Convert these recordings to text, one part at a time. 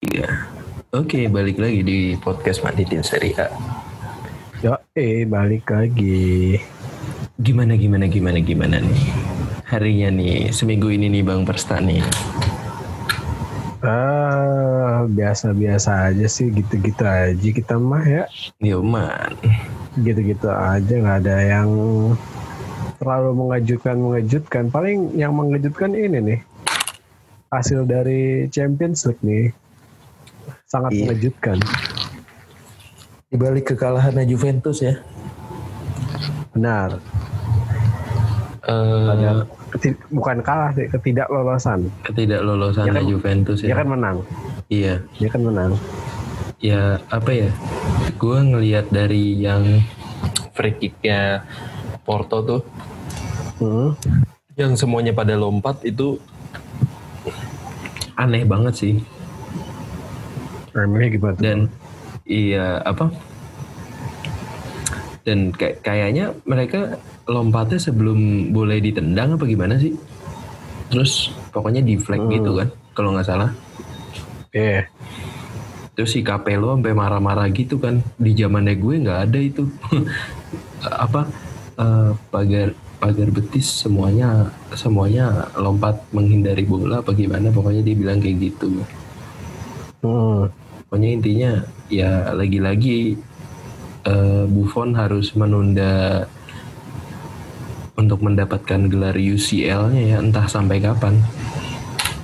Iya. Oke, balik lagi di podcast Manditin Seri A. Yo, eh balik lagi. Gimana gimana gimana gimana nih? Harinya nih, seminggu ini nih Bang Persta nih. Ah, biasa-biasa aja sih, gitu-gitu aja kita mah ya. Yo man. Gitu-gitu aja nggak ada yang terlalu mengejutkan mengejutkan. Paling yang mengejutkan ini nih hasil dari Champions League nih sangat Iya. mengejutkan. Di balik kekalahannya Juventus ya. Benar. Eh keti- bukan kalah sih, ketidaklolosan. ketidaklolosan Ya kan- Juventus Dia ya. kan menang. Iya. Dia kan menang. Ya apa ya? Gue ngelihat dari yang free kicknya Porto tuh, Hmm. yang semuanya pada lompat itu aneh banget sih. Remnya gimana? dan iya apa dan kayak kayaknya mereka lompatnya sebelum boleh ditendang apa gimana sih terus pokoknya di flag Hmm. gitu kan kalau nggak salah Iya. terus si Capello sampai marah-marah gitu kan di zamannya gue nggak ada itu apa eh, pagar pagar betis semuanya semuanya lompat menghindari bola apa gimana pokoknya dia bilang kayak gitu Hmm. Pokoknya intinya ya lagi-lagi eh, Buffon harus menunda untuk mendapatkan gelar UCL-nya ya entah sampai kapan.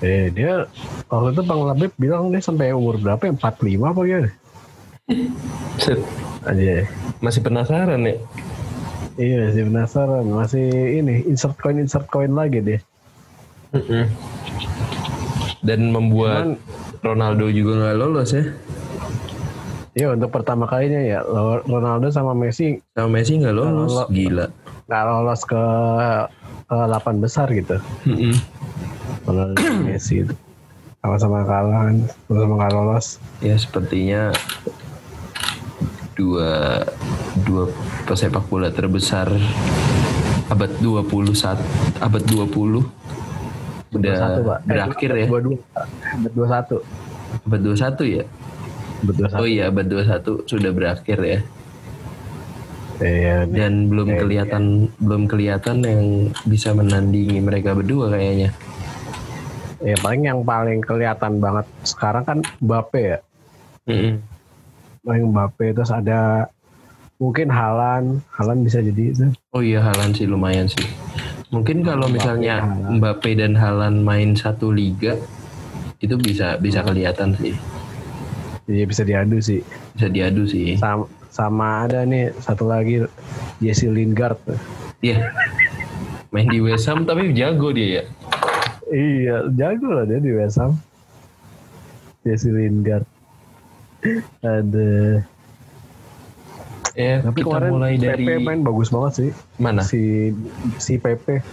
Eh dia waktu itu Bang Labib bilang dia sampai umur berapa ya? 45 apa ya? Aja. Masih penasaran ya? Iya sih penasaran. Masih ini insert coin insert coin lagi deh. Dan membuat Cuman Ronaldo juga nggak lolos ya. ya untuk pertama kalinya ya Ronaldo sama Messi Sama Messi nggak lolos, Kalau- gila. nggak lolos ke, ke 8 besar gitu. Mm-mm. Ronaldo sama Messi itu sama-sama kalah kan, sama-sama nggak lolos. Ya sepertinya dua dua pesepak bola terbesar abad 21 abad 20 udah 21, Pak. Eh, berakhir ya. 22. Abad 21. Abad 21 ya? Abad 21. Oh iya, abad 21 sudah berakhir ya. Iya. Dan belum Iya, kelihatan belum kelihatan yang bisa menandingi mereka berdua kayaknya. ya paling yang paling kelihatan banget sekarang kan Mbappe ya. Paling Mbappe terus ada mungkin Halan, Halan bisa jadi itu. Oh iya, Halan sih lumayan sih. Mungkin kalau misalnya. Mbappe dan Halan main satu liga itu bisa bisa kelihatan sih. Iya bisa diadu sih. Bisa diadu sih. Sama, sama ada nih satu lagi Jesse Lingard. Iya. Main di West Ham tapi jago dia ya. Iya, jago lah dia di West Ham. Jesse Lingard. Ada. Ya, Tapi kita kemarin mulai dari PP main bagus banget sih. mana? Si si PP.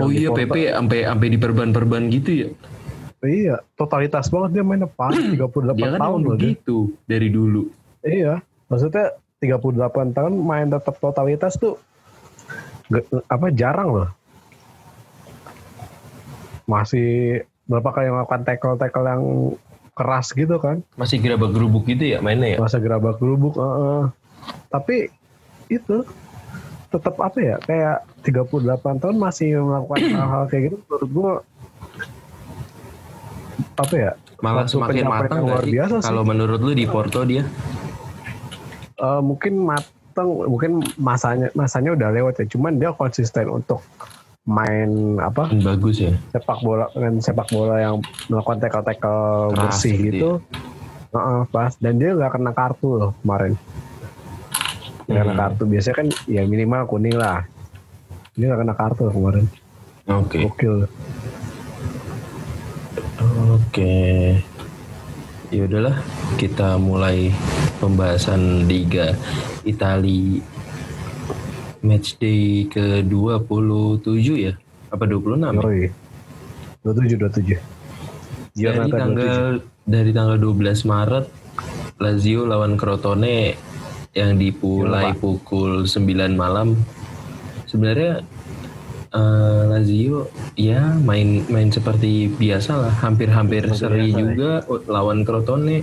Oh di iya. PP sampai sampai diperban-perban gitu ya. Iya, totalitas banget dia mainnya pas 38 Dia kan tahun loh dia. begitu dari dulu. Iya, maksudnya 38 tahun main tetap totalitas tuh apa jarang loh. Masih berapa kali melakukan tackle-tackle yang keras gitu kan. Masih gerabak gerubuk gitu ya mainnya ya. Masa gerabak gerubuk. heeh. Tapi itu tetap apa ya kayak 38 tahun masih melakukan hal-hal kayak gitu menurut gua apa ya Malah semakin matang luar biasa sih. Kalau menurut lu di Porto dia? Eh, mungkin mateng mungkin masanya masanya udah lewat ya. Cuman dia konsisten untuk main apa? Bagus ya. sepak bola dengan sepak bola yang melakukan tackle tackle bersih gitu gitu. Heeh, pas. Dan dia nggak kena kartu loh kemarin nggak kena Hmm. kartu biasanya kan ya minimal kuning lah dia nggak kena kartu kemarin Oke. gokil Oke. Ya udahlah, kita mulai pembahasan Liga Itali matchday ke-27 ya? Apa 26 ya? Yoi. 27 27 Dari Giornata tanggal dari tanggal 12 Maret Lazio lawan Crotone yang dimulai Iya, Pak. pukul 9 malam. Sebenarnya eh, Lazio ya main main seperti biasa lah, hampir-hampir seri biasa, ya. juga lawan Crotone.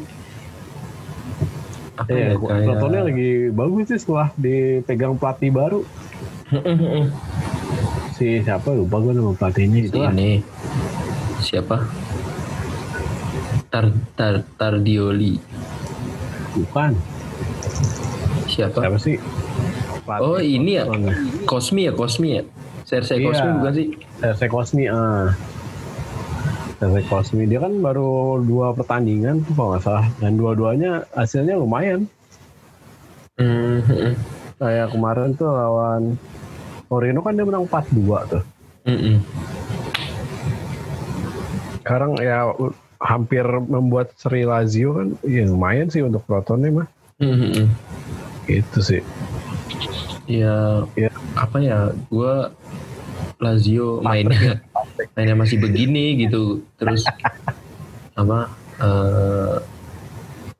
Apa Iya, ya kayak Crotone lagi bagus sih setelah dipegang pelatih baru. Si siapa lupa gue nama pelatihnya Si itu ini siapa? Tar, tar, Tardioli. Bukan. Siapa? Siapa sih? Pelatih Oh ini ya. Cosmi ya, Cosmi ya. Serse Iya. Cosmi bukan sih? Serse Kosmi ah. Serse Kosmi dia kan baru dua pertandingan tuh kalau nggak salah dan dua-duanya hasilnya lumayan. Hmm, hmm, Kayak kemarin tuh lawan Torino kan dia menang 4-2 tuh. hmm, hmm. Sekarang ya hampir membuat seri Lazio kan ya lumayan sih untuk Crotone mah. Hmm, hmm, Gitu sih. Ya, Ya. apa ya? Gua Lazio mainnya mainnya masih begini gitu. Terus apa? eh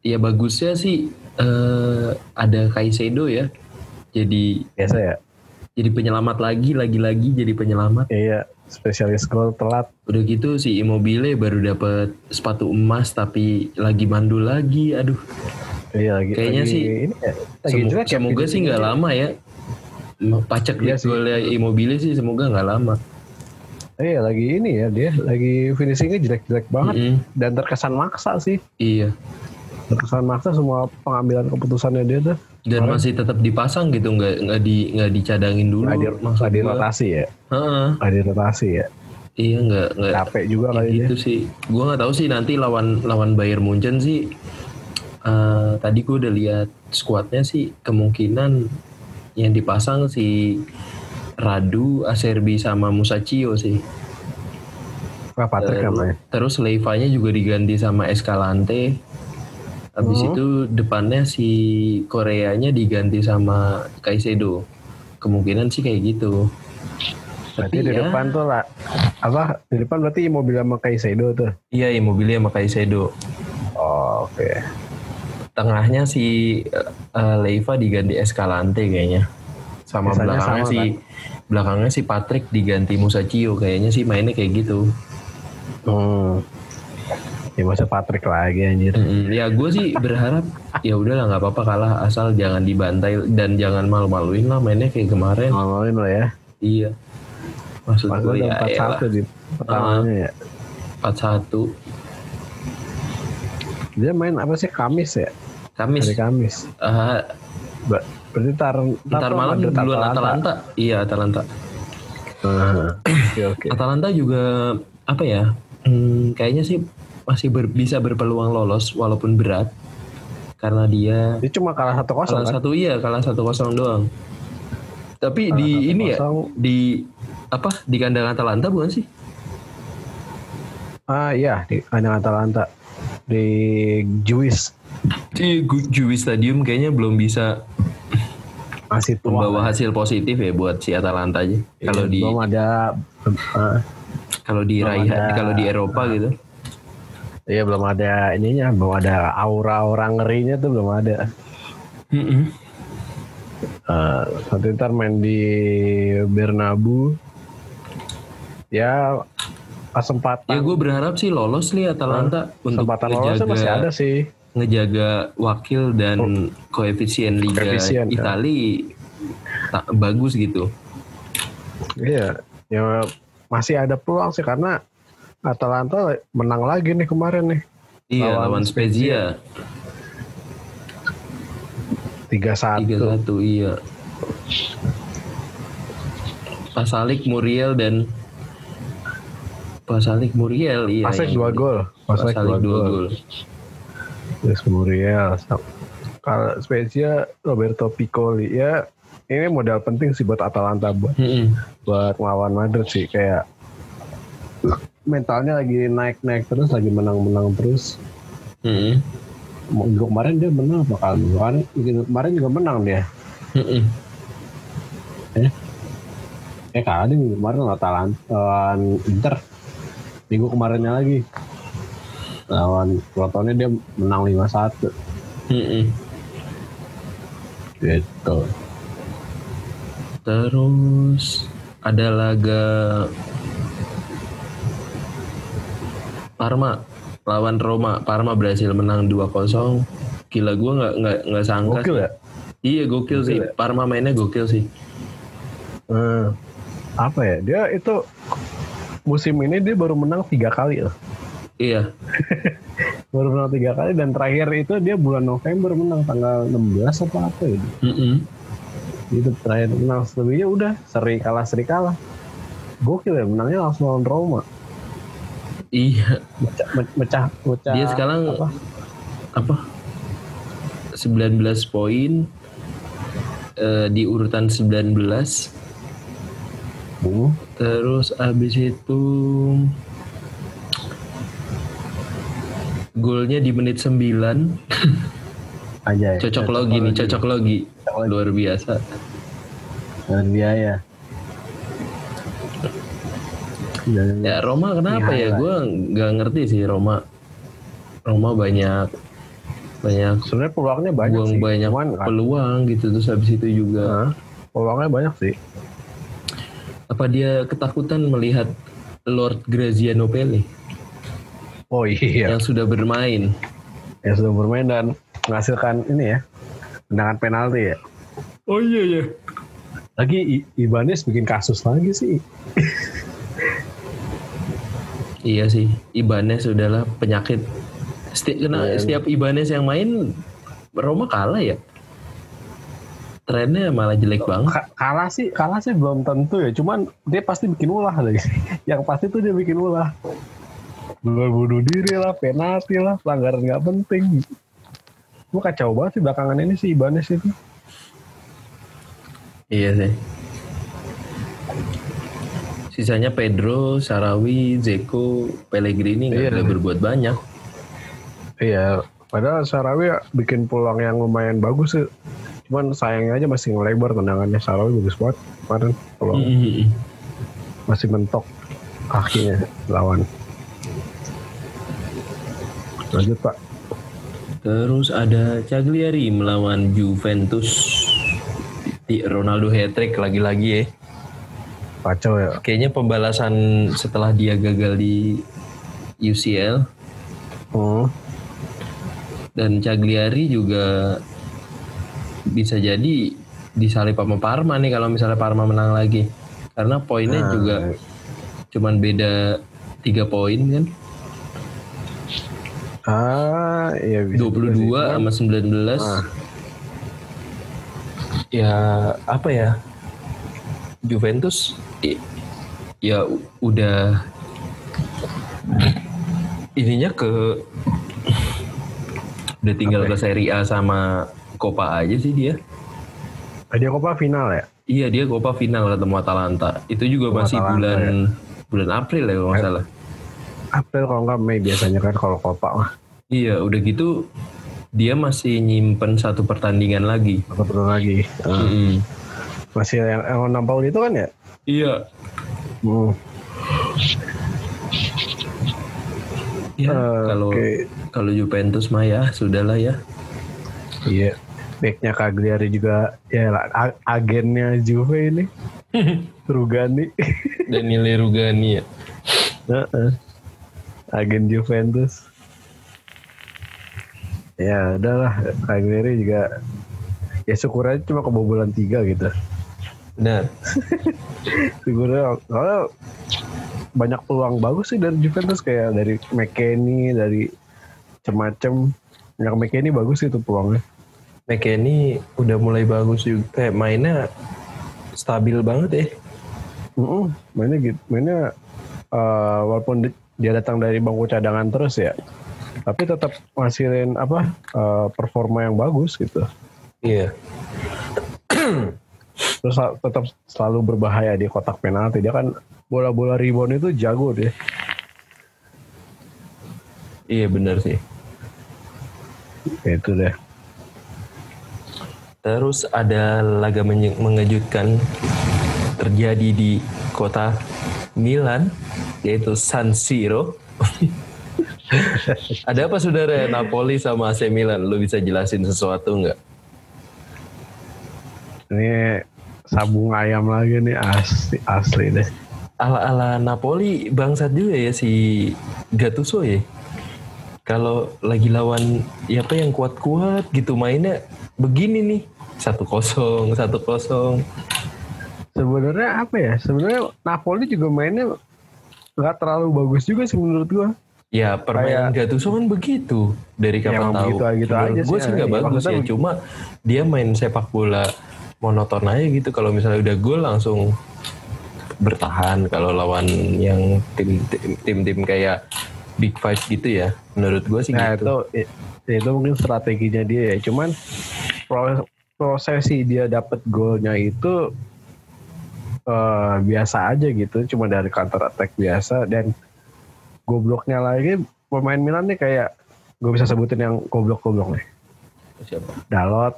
ya bagusnya sih eh ada Kaisedo ya. Jadi Biasa ya. jadi penyelamat lagi, lagi-lagi jadi penyelamat. Iya, spesialis gol telat. Udah gitu si Immobile baru dapat sepatu emas tapi lagi mandul lagi. Aduh, Iya lagi. Kayaknya lagi sih ini ya, lagi semoga, jelek ya semoga sih finishingnya. nggak lama ya. Pacak Iya di sih. golnya Immobile sih semoga nggak lama. Iya lagi ini ya dia lagi finishingnya jelek-jelek banget Mm-mm. dan terkesan maksa sih. Iya. Terkesan maksa semua pengambilan keputusannya dia tuh. Dan Kemarin. masih tetap dipasang gitu, nggak nggak di nggak dicadangin dulu. Nggak di, nggak di rotasi ya. Heeh. Nggak di rotasi ya. Iya nggak nggak. Capek juga Ya kali dia. gitu sih. Gua nggak tahu sih nanti lawan lawan Bayern Munchen sih. Eh, tadi gue udah lihat skuadnya sih kemungkinan yang dipasang si Radu, Acerbi sama Musacchio sih. Wah Patrick Terus- namanya. Terus Leivanya juga diganti sama Escalante. Habis Hmm. itu depannya si Koreanya diganti sama Kaisedo. Kemungkinan sih kayak gitu. Berarti Tapi di ya, depan tuh lah. Apa? Di depan berarti mobil sama Kaisedo tuh. Iya Immobile sama Kaisedo. Oh, Oke. Tengahnya si eh, Leiva diganti Escalante kayaknya. Sama Sisanya belakangnya sama, si belakangnya si Patrick diganti Musacchio kayaknya sih mainnya kayak gitu. Hmm. Ya masa Patrick lagi anjir. Mm-mm. Ya gue sih berharap ya udahlah nggak apa-apa kalah asal jangan dibantai dan jangan malu-maluin lah mainnya kayak kemarin. Ngomongin lo ya. Iya. Maksud gue udah ya empat satu di pertamanya ya. 4-1. Dia main apa sih Kamis ya? Kamis. Hari Kamis. Ba- Berarti tar, ntar malam duluan Atalanta. Iya Atalanta. Ah, Oke oke. Atalanta juga apa ya? Hmm, kayaknya sih masih ber- bisa berpeluang lolos walaupun berat karena dia Dia cuma kalah satu kosong kalah kan? satu iya kalah satu kosong doang. Tapi Kalah di ini ya di apa di kandang Atalanta bukan sih? Ah iya di kandang Atalanta di Juis Di Juve Stadium kayaknya belum bisa masih tua. membawa hasil positif ya buat si Atalanta aja. Iya, Kalau di belum ada ah, kalau di belum Raih ada- kalau di Eropa gitu. Iya belum ada ininya, belum ada aura-aura ngerinya tuh belum ada. Mm-mm. Eh, nanti ntar main di Bernabu. Ya kesempatan Ya gue berharap sih lolos nih Atalanta untuk kesempatan lolosnya masih ada ngejaga, sih. ngejaga wakil dan koefisien Liga Koefisien, ya. Itali tak bagus gitu. Iya, ya masih ada peluang sih karena Atalanta menang lagi nih kemarin nih. Iya Lawan lawan Spezia 3-1. 3-1 iya. Pasalik Muriel dan Pasalik Muriel iya. Pasek yang- 2 gol. Pasek Pasalik 2 dua gol. gol. Terus Muriel. Kalau Spezia Roberto Piccoli ya ini modal penting sih buat Atalanta buat Mm-mm. buat melawan Madrid sih kayak mentalnya lagi naik-naik terus lagi menang-menang terus. Mm-mm. Minggu kemarin dia menang apa kali? Kemarin, kemarin juga menang dia. Mm-mm. Eh kalah dia kemarin lawan Inter. Minggu kemarinnya lagi lawan Crotone dia menang 5-1 Mm-mm. gitu. Terus ada laga Parma lawan Roma. Parma berhasil menang 2-0. Gila gue nggak nggak nggak sangka. Gokil sih. ya? Iya gokil sih. Parma mainnya gokil sih. Hmm. Apa ya? Dia itu musim ini dia baru menang tiga kali loh. Iya. Baru menang tiga kali dan terakhir itu dia bulan November menang tanggal 16 apa apa ya. Mm-mm. Itu terakhir menang selebihnya udah seri kalah seri kalah. Gokil ya menangnya langsung lawan Roma. Iya. Mecah, me- mecah, mecah. Dia sekarang apa? apa? 19 poin eh, di urutan 19. Hmm. Terus abis itu golnya di menit 9 Aja ya. cocok logi nih cocok logi Cocok logi. luar biasa Dan biaya. Dan ya Roma kenapa ya Iya, gue nggak ngerti sih Roma Roma banyak banyak sebenarnya peluangnya banyak buang sih. banyak Cuman, kan, peluang gitu terus habis itu juga peluangnya banyak sih. Apa dia ketakutan melihat Lord Graziano Pele Oh iya. yang sudah bermain yang sudah bermain dan menghasilkan ini ya tendangan penalti ya. oh iya iya Lagi I- Ibanez bikin kasus lagi sih. Iya sih, Ibanez udahlah penyakit. Setiap, kena, Iya. setiap Ibanez yang main, Roma kalah ya. Trennya malah jelek banget. Ka- kalah sih, kalah sih belum tentu ya. Cuman dia pasti bikin ulah lagi. Yang pasti tuh dia bikin ulah. Bunuh diri lah, penalti lah, pelanggaran nggak penting. Gue kacau banget sih belakangan ini sih Ibanez itu. Iya sih. Sisanya Pedro, Sarawi, Zeko, Pellegrini nggak Iya. berbuat banyak. Iya, padahal Sarawi bikin peluang yang lumayan bagus sih. Cuman sayangnya aja masih ngelebar tendangannya Sarawi bagus banget kemarin peluang Mm-mm. masih mentok kakinya lawan. Lanjut Pak. Terus ada Cagliari melawan Juventus. Di Ronaldo hat-trick lagi-lagi ya. Kacau ya. Kayaknya pembalasan setelah dia gagal di UCL Hmm. dan Cagliari juga bisa jadi disalip sama Parma nih kalau misalnya Parma menang lagi karena poinnya Nah. juga cuman beda tiga poin kan Ah, iya bisa. 22 sama 19 Ah. ya apa ya Juventus ya udah ininya ke udah tinggal Apa ke Serie A sama Copa aja sih dia Dia Copa final ya? Iya dia Copa final ketemu Atalanta. Itu juga Ketemu masih Atalanta, bulan ya. bulan April ya kalau nggak salah. April kalau nggak Mei biasanya kan kalau Copa mah. Iya udah gitu dia masih nyimpen satu pertandingan lagi. Satu perlu lagi. Ah, Mm-mm. Masih yang yang nampal itu kan ya? Iya. Hmm. Ya Eh, kalau oke. kalau Juventus mah ya sudahlah ya. Iya. Backnya Cagliari juga ya lah, a- agennya Juve ini. Rugani. Daniele Rugani ya. Heeh. Agen Juventus. Ya udahlah Cagliari juga ya syukur aja cuma kebobolan tiga gitu. Nah, Syukur. Kalau banyak peluang bagus sih dari Juventus kayak dari McKennie, dari macam-macam. Yang McKennie bagus itu peluangnya. McKennie udah mulai bagus juga. Kayak mainnya stabil banget ya. Mm-mm, mainnya gitu, mainnya eh, walaupun di- dia datang dari bangku cadangan terus ya, tapi tetap ngasilin apa eh, performa yang bagus gitu. Iya. Terus sa- tetap selalu berbahaya di kotak penalti. Dia kan bola-bola rebound itu jago deh. Iya benar sih. Itu deh. Terus ada laga mengejutkan terjadi di kota Milan yaitu San Siro. ada apa saudara Napoli sama AC Milan? Lu bisa jelasin sesuatu nggak? Ini sabung ayam lagi nih asli asli deh. Ala-ala Napoli bangsat juga ya si Gattuso ya. Kalau lagi lawan ya apa yang kuat-kuat gitu mainnya begini nih. Satu kosong, satu kosong. Sebenarnya apa ya? Sebenarnya Napoli juga mainnya nggak terlalu bagus juga sih menurut gua. Ya permainan Kayak- Gattuso kan begitu dari kapan emang tahu. begitu-gitu Menurut aja gue sih, nggak ya. bagus ya. begitu. Cuma dia main sepak bola monoton aja gitu. Kalau misalnya udah gol langsung bertahan. Kalau lawan yang tim tim tim kayak Big Five gitu ya. Menurut gue sih Nah gitu. itu itu mungkin strateginya dia ya. Cuman pro- prosesi dia dapat golnya itu eh, biasa aja gitu. Cuma dari counter attack biasa dan gobloknya lagi pemain Milan nih kayak gue bisa sebutin yang goblok-goblok nih. Siapa? Dalot,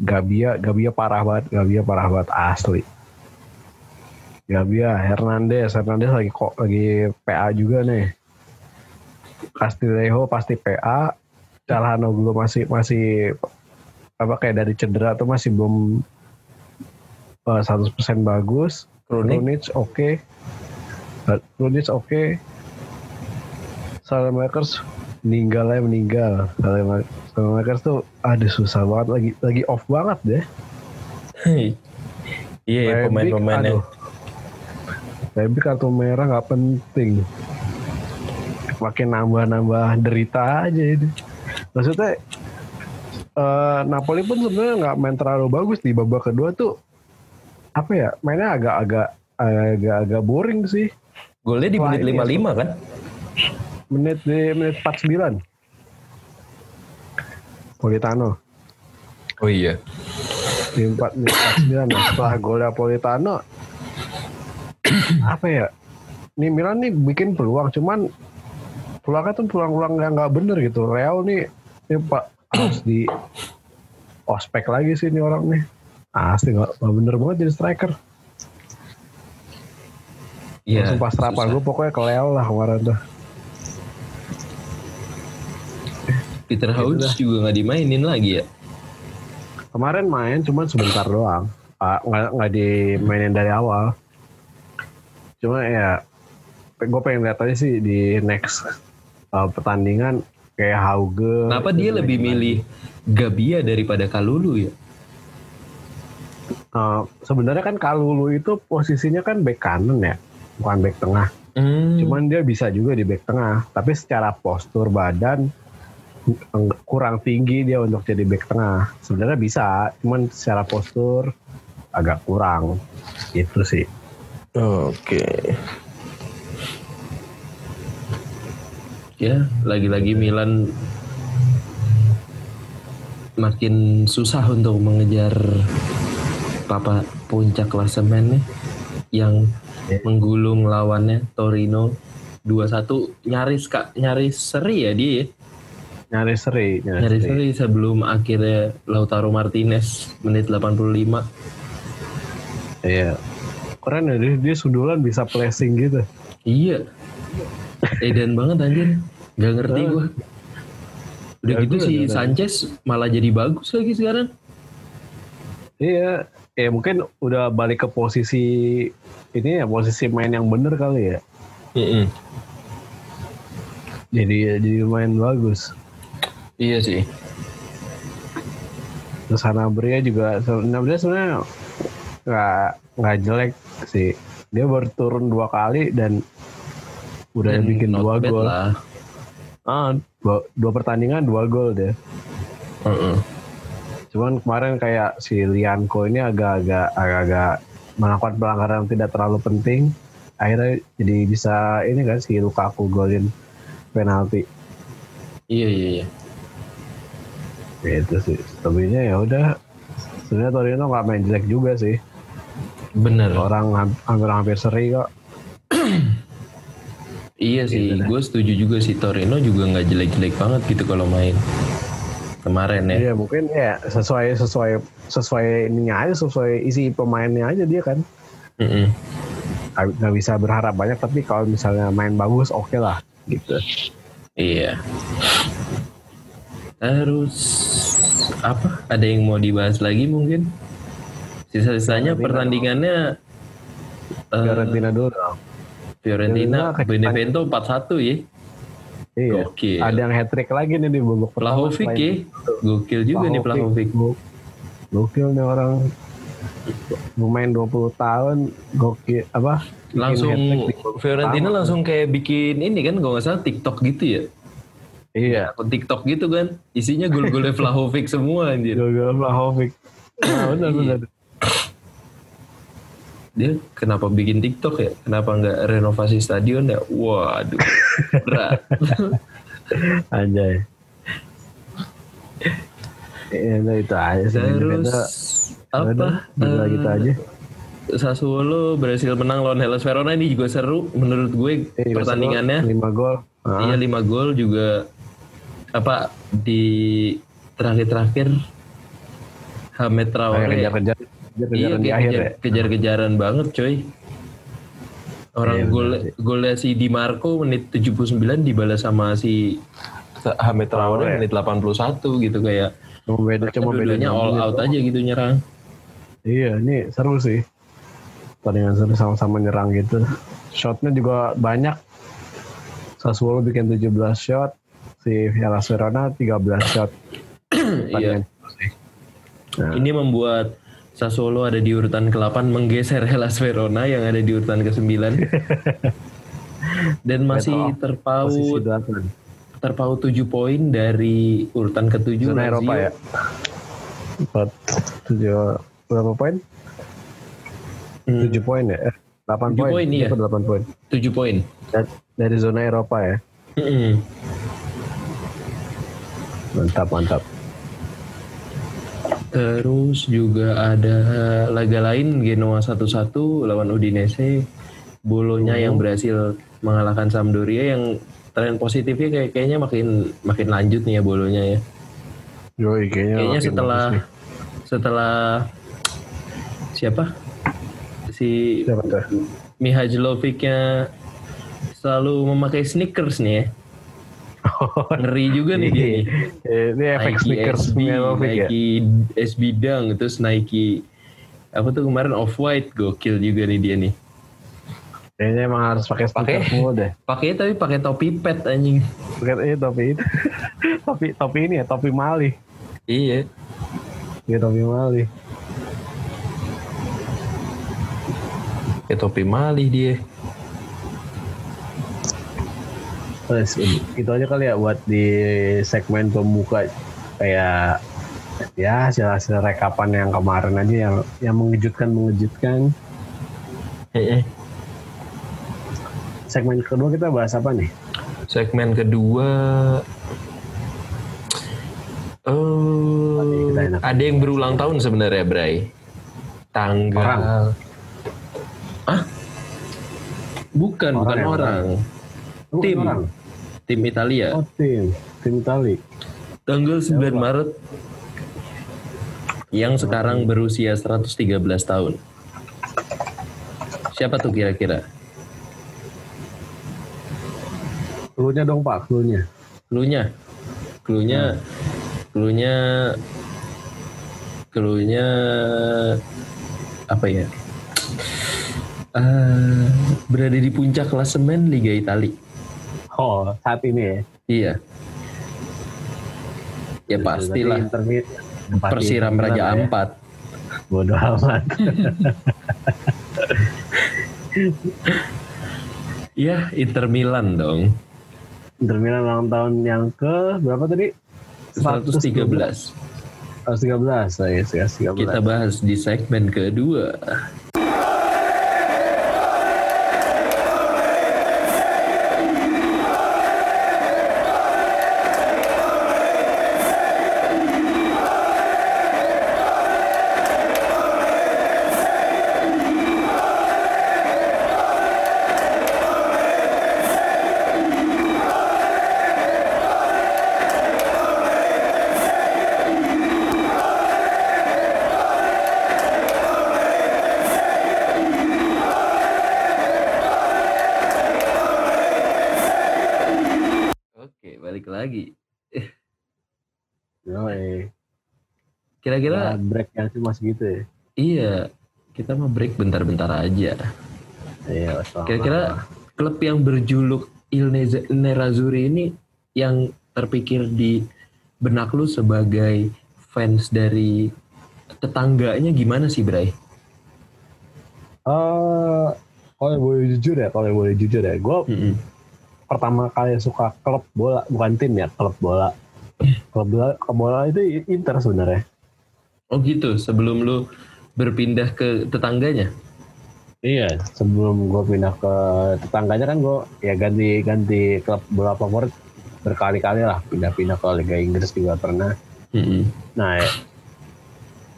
Gabia, Gabia parah banget, Gabia parah banget asli. Gabia, Hernandez, Hernandez lagi kok lagi PA juga nih. Castillejo pasti PA, Calhanoglu masih masih apa kayak dari cedera tuh masih belum eh, 100% bagus. Krunic? Oke. Krunic oke. Salamakers meninggal ya meninggal. Salama- Salamakers tuh aduh susah banget lagi lagi off banget deh. Iya ya Rebic, pemain-pemainnya. Rebic kartu merah nggak penting. Makin nambah-nambah derita aja ini. Maksudnya eh, Napoli pun sebenarnya nggak main terlalu bagus di babak kedua tuh. Apa ya mainnya agak-agak agak-agak boring sih. Golnya di menit ini ya, 55 kan? menit di menit 49 Politano. Oh iya. di 4 menit 49 nah, setelah golnya Politano apa ya? Nih Milan nih bikin peluang cuman peluangnya tuh peluang-peluang yang nggak bener gitu. Real nih. Ini pak harus di ospek lagi sih ini orang nih. Asli nggak bener banget jadi striker. Iya. langsung pas rapal susah. gue pokoknya ke Real lah kemarin tuh. Peter Hauge juga nggak dimainin lagi ya. kemarin main cuman sebentar doang. Ah, nggak nggak dimainin dari awal. Cuma ya gue pengen lihat aja sih di next uh, pertandingan kayak Hauge Kenapa dia lebih milih Gabia daripada Kalulu ya? Uh, sebenarnya kan Kalulu itu posisinya kan back kanan ya bukan back tengah Hmm. cuman dia bisa juga di back tengah tapi secara postur badan kurang tinggi dia untuk jadi back tengah sebenarnya bisa cuman secara postur agak kurang itu sih Oke. Ya, lagi-lagi Milan makin susah untuk mengejar papa puncak klasemen nih yang menggulung lawannya Torino 2-1 nyaris kak nyaris seri ya dia ya? nyari seri nyari, nyaris seri. seri sebelum akhirnya Lautaro Martinez menit 85 iya keren ya dia, dia sundulan bisa placing gitu Iya. Edan banget anjir. Gak ngerti gua. Udah Ya, gitu si juga. Sanchez malah jadi bagus lagi sekarang. iya ya mungkin udah balik ke posisi ini ya posisi main yang bener kali ya jadi jadi main bagus Iya sih. terus Sanabria juga Sanabria sebenarnya nggak nggak jelek sih dia baru turun dua kali dan udah Dan bikin dua gol lah. ah dua, dua pertandingan dua gol deh Heeh. cuman kemarin kayak si Lianco ini agak-agak agak-agak melakukan pelanggaran yang tidak terlalu penting akhirnya jadi bisa ini kan si Lukaku golin penalti Iya iya iya. gitu sih lebihnya ya udah sebenarnya Torino nggak main jelek juga sih Bener. orang ham- hampir-hampir seri kok Iya sih. Gitu. Gue setuju juga sih Torino juga nggak jelek-jelek banget gitu kalau main kemarin ya. Iya mungkin ya sesuai sesuai sesuai ininya aja sesuai isi pemainnya aja dia kan Heeh. nggak nggak bisa berharap banyak tapi kalau misalnya main bagus oke lah gitu Iya. Terus apa? Ada yang mau dibahas lagi mungkin Sisa-sisanya pertandingannya eh, Fiorentina dulu. Fiorentina Benevento 4-1 ya. Iya. Gokil. Ada yang hat trick lagi nih di babak pertama. Vlahovic ya. Gokil juga nih Vlahovic. Go- Gokil nih orang pemain 20 tahun gokil apa Langsung Fiorentina pertama. langsung kayak bikin ini kan kalau nggak salah TikTok gitu ya. iya Akun TikTok gitu kan. Isinya gol-golnya Vlahovic semua anjir. gol-gol Vlahovic nah, benar benar Dia kenapa bikin TikTok ya? Kenapa nggak renovasi stadion ya? Waduh. Berat. anjay Iya, nah itu aja sih. Terus Benevento. apa? Udah eh, gitu aja. Sassuolo berhasil menang lawan Hellas Verona ini juga seru menurut gue Iya, pertandingannya. 5 gol. Ah, Iya 5 gol juga apa di terakhir-terakhir Hamed Traore kejar-kejar kejar-kejaran di kayak akhir kejar, ya. kejar-kejaran banget coy. Orang Iya, gol golnya si Di Marco menit 79 dibalas sama si Hamed Traore Traore. menit 81 gitu kayak Cuma beda cuma beda dua-duanya enam all out doang. aja gitu nyerang. Iya, ini seru sih. Pertandingan seru sama-sama nyerang gitu. Shotnya juga banyak. Sassuolo bikin 17 shot, si Hellas Verona 13 shot. Iya. Nah, Ini membuat Sassuolo ada di urutan ke-8 menggeser Hellas Verona yang ada di urutan ke-9. Dan masih terpaut terpaut 7 poin dari urutan ke-7 Zona Lazio. Eropa ya. Empat, tujuh, berapa poin? Hmm, 7 poin ya? Eh, 8 Tujuh poin. poin, iya. 8 poin. 7 poin. Dari- zona Eropa ya. Mm-mm. Mantap, mantap. Terus juga ada laga lain Genoa 1-1 lawan Udinese. Bolonya yang berhasil mengalahkan Sampdoria yang tren positifnya kayak kayaknya makin makin lanjut nih ya bolonya ya. Yoi, kayaknya, Kayaknya setelah setelah siapa si? Mihajlovicnya selalu memakai sneakers nih ya. Ngeri juga nih dia nih. Eh, Ini efek Nike sneakers SB, ya. Nike SB Dunk, terus Nike apa tuh kemarin off white gokil juga nih dia nih. Kayaknya emang harus pakai Pakai. semua deh. Pakai tapi pakai topi pet anjing. Pakai eh topi itu. topi topi ini ya, topi Mali. Iya. Ya topi Mali. Pakai topi Mali dia. Terus itu aja kali ya buat di segmen pembuka kayak ya hasil-hasil rekapan yang kemarin aja yang yang mengejutkan mengejutkan. Heeh. Segmen kedua kita bahas apa nih? Segmen kedua eh enak. ada yang berulang tahun sebenarnya, Bray. Tanggal Orang. Ah? Bukan, Orang bukan ya, orang. Tim. orang. Tim Italia. Oh tim, tim Itali. Tanggal 9 Maret yang sekarang berusia 113 tahun. Siapa tuh kira-kira? Cluenya dong Pak, cluenya. Cluenya. Cluenya cluenya cluenya apa ya? Eh, berada di puncak klasemen Liga Italia. Oh, saat ini ya. Iya. Ya pastilah. Persiram Raja ya. Ampat. Bodoh amat. Iya, Inter Milan dong. Inter Milan ulang tahun yang ke berapa tadi? 113. 113, saya 113. Kita bahas di segmen kedua. Oke, balik lagi. Yoi. Kira-kira Nah, break yang cuma segitu ya. Iya, kita mau break bentar-bentar aja. Iya. Kira-kira klub yang berjuluk Il Nerazzurri ini yang terpikir di benak lu sebagai fans dari tetangganya gimana sih, Bray? Eh, kalau boleh jujur ya, kalau boleh jujur ya, gue Mm-mm. pertama kali suka klub bola, bukan tim ya, klub bola. Klub bola, klub bola itu Inter sebenarnya. Oh gitu, sebelum lu berpindah ke tetangganya? Iya. Sebelum gue pindah ke tetangganya kan gue ya ganti-ganti klub bola favorit berkali-kali lah, pindah-pindah ke Liga Inggris juga pernah. Mm-mm. Nah, ya,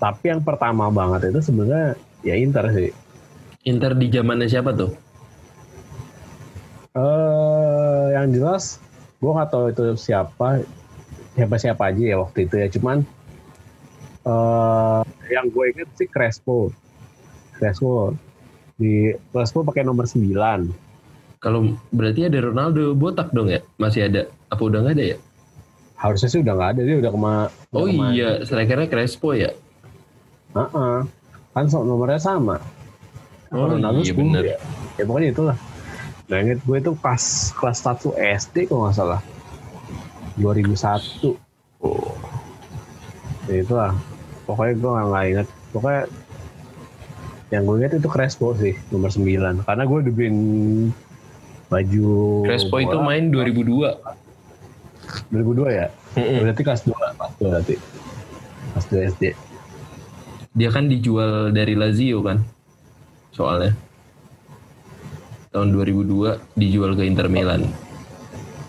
tapi yang pertama banget itu sebenarnya ya Inter sih. Inter di zamannya siapa tuh? Eh, yang jelas gue nggak tahu itu siapa siapa siapa aja ya waktu itu ya cuman eh yang gue inget sih Crespo Crespo di Crespo pakai nomor 9 Kalau berarti ada Ronaldo botak dong ya? Masih ada? Apa udah nggak ada ya? harusnya sih udah nggak ada dia udah kema udah Oh kema- iya, strikernya Crespo ya? Heeh. kan so- nomornya sama Oh Ronaldo iya 10 bener. ya. ya pokoknya itulah nah inget gue itu pas kelas 1 SD kalau nggak salah 2001 Oh. ya itulah pokoknya gue nggak nggak inget pokoknya yang gue inget itu Crespo sih nomor 9 karena gue dibeliin baju Crespo itu main 2002. 2002 ya Mm-mm. berarti kelas 2 kelas 2 berarti kelas 2 SD Dia kan dijual dari Lazio kan? Soalnya. Tahun 2002 dijual ke Inter Milan.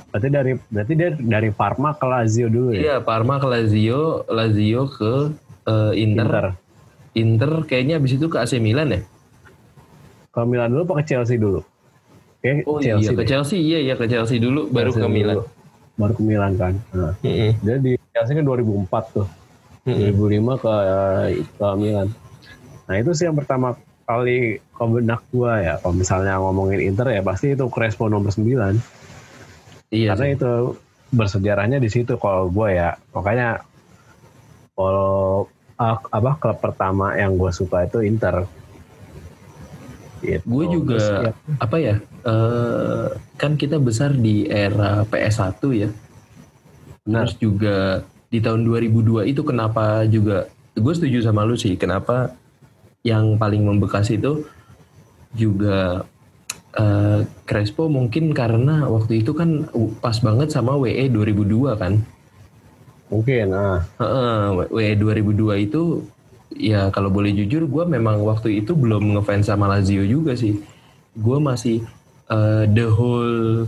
berarti dari berarti dia dari Parma ke Lazio dulu ya Iya, Parma ke Lazio, Lazio ke eh, Inter. Inter Inter kayaknya abis itu ke AC Milan ya? ke Milan dulu apa ke Chelsea dulu Kayak Oh Chelsea iya, ke deh. Chelsea. Iya, iya ke Chelsea dulu, baru Chelsea ke Milan. dulu. baru ke Milan kan nah, Mm-mm. dia di Chelsea kan 2004 tuh Mm-mm. 2005 ke ke Milan. Nah itu sih yang pertama kali ke benak gua ya. Kalau misalnya ngomongin Inter ya pasti itu Crespo nomor 9. Iya, Karena sih. itu bersejarahnya di situ kalau gua ya. Makanya kalau ah, apa klub pertama yang gue suka itu Inter. Gitu. Gue juga Terus, ya, apa ya? eh, kan kita besar di era PS1 ya. benar. Terus juga di tahun 2002 itu kenapa juga gue setuju sama lu sih kenapa yang paling membekas itu juga eh, Crespo mungkin karena waktu itu kan pas banget sama WE 2002 kan. Mungkin. Nah, Heeh, WE 2002 itu ya kalau boleh jujur gue memang waktu itu belum ngefans sama Lazio juga sih. Gue masih eh, the whole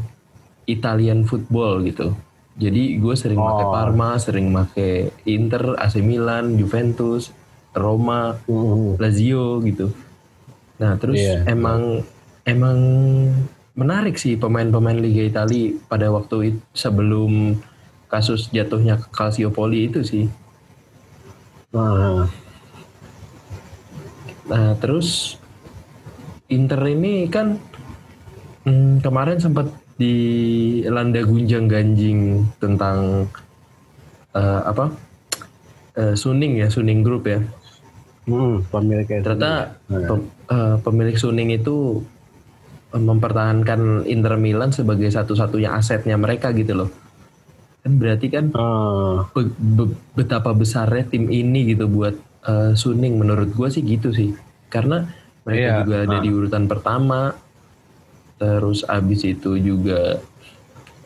Italian football gitu. Jadi gue sering pakai Oh. Parma, sering pakai Inter, AC Milan, Juventus, Roma, mm, Lazio gitu. Nah terus Iya. emang emang menarik sih pemain-pemain Liga Italia pada waktu itu sebelum kasus jatuhnya ke Calciopoli itu sih. nah, Nah terus Inter ini kan hmm, kemarin sempat dilanda gunjang ganjing tentang eh, apa eh, Suning ya Suning Group ya. mm, pemiliknya. Ternyata Nah. pem- eh, pemilik Suning itu mempertahankan Inter Milan sebagai satu-satunya asetnya mereka gitu loh. Kan berarti kan Ah, be- be- betapa besarnya tim ini gitu buat eh, Suning menurut gua sih gitu sih. Karena mereka Iya, juga ada ah. di urutan pertama. Terus abis itu juga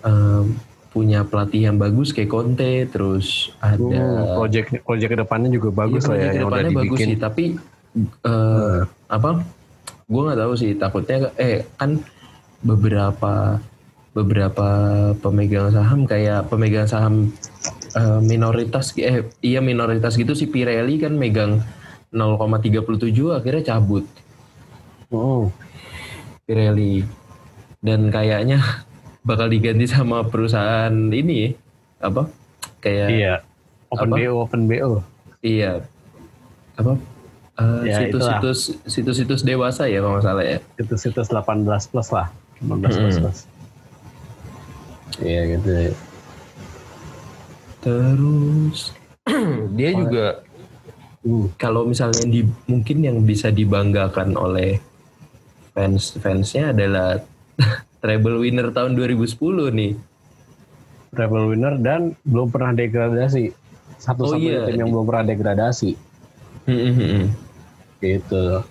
eh, punya pelatih yang bagus kayak Conte, terus ada Hmm, project project ke depannya juga bagus Iya, lah ya yang udah ke depannya bagus dibikin. sih, tapi eh, apa? Gue nggak tahu sih. Takutnya eh kan beberapa beberapa pemegang saham kayak pemegang saham eh, minoritas eh iya minoritas gitu si Pirelli kan megang 0,37 akhirnya cabut Hmm, Pirelli dan kayaknya bakal diganti sama perusahaan ini apa kayak iya. Open Apa? BO, Open BO. Iya. Apa? Eh, Ya, situs-situs situs-situs dewasa ya kalau nggak salah ya. Itu situs 18 plus lah. 18 plus Hmm. plus. Iya gitu. Terus dia juga Hmm. kalau misalnya di mungkin yang bisa dibanggakan oleh fans fansnya adalah treble winner tahun 2010 nih. Treble winner dan belum pernah degradasi. Oh, Satu-satunya iya. tim yang belum pernah degradasi. Hmm, hmm. Gitu.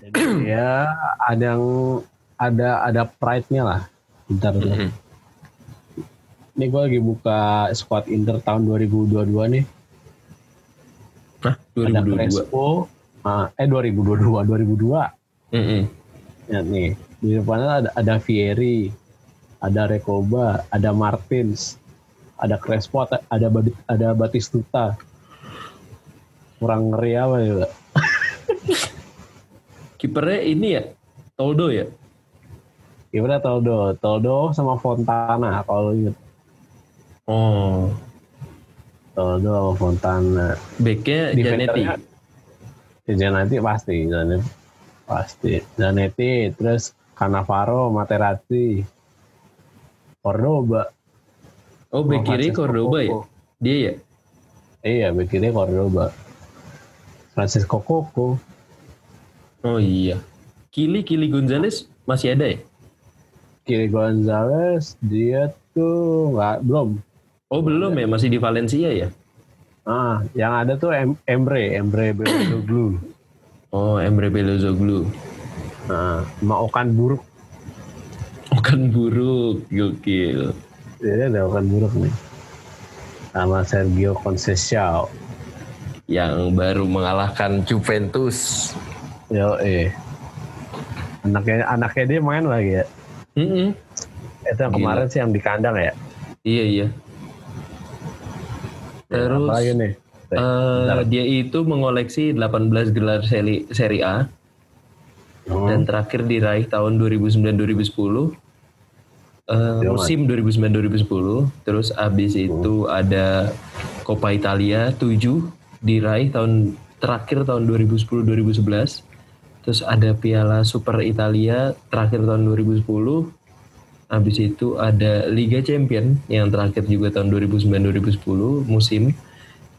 Jadi ya ada yang ada ada pride-nya lah. Inter. Hmm, hmm. Ini gue lagi buka squad Inter tahun 2022 nih. Hah, Ada 2022. Crespo. ah, eh 2022, 2002. Hmm, hmm. Ya nih, di depannya ada, ada Vieri, ada Rekoba, ada Martins, ada Crespo, ada ada, ada Batistuta. Kurang ngeri apa ya? Pak? Kipernya ini ya, Toldo ya. Gimana Toldo? Toldo sama Fontana kalau inget. Oh, Toldo sama Fontana. backnya Janetti. Defendernya Ya, pasti, Zanetti pasti. Zanetti, terus Cannavaro, Materazzi, Cordoba. Oh, back kiri Cordoba ya? Dia ya? Iya, back kiri Cordoba. Francisco Coco. Oh iya. Kili Kili Gonzalez masih ada ya? Kiri Gonzalez, dia tuh nggak belum. Oh belum ya, masih di Valencia ya? Ah, yang ada tuh em Emre, Emre Belözoğlu. Oh Emre Belözoğlu. Nah, sama Okan Buruk. Okan buruk, gokil. Jadi ada Okan Buruk nih. Sama Sergio Conceição. Yang baru mengalahkan Juventus. Yo, eh. Anaknya anaknya dia main lagi ya. Mm-mm. Itu yang Gila. kemarin sih yang di kandang ya. Iya iya. Terus Apa lagi nih? eh, Bentar. dia itu mengoleksi 18 gelar seri, seri A Oh, dan terakhir diraih tahun 2009-2010. Eh, Dia musim 2009-2010 terus abis itu ada Coppa Italia 7 diraih tahun terakhir tahun 2010-2011 terus ada Piala Super Italia terakhir tahun 2010 abis itu ada Liga Champion yang terakhir juga tahun 2009-2010 musim.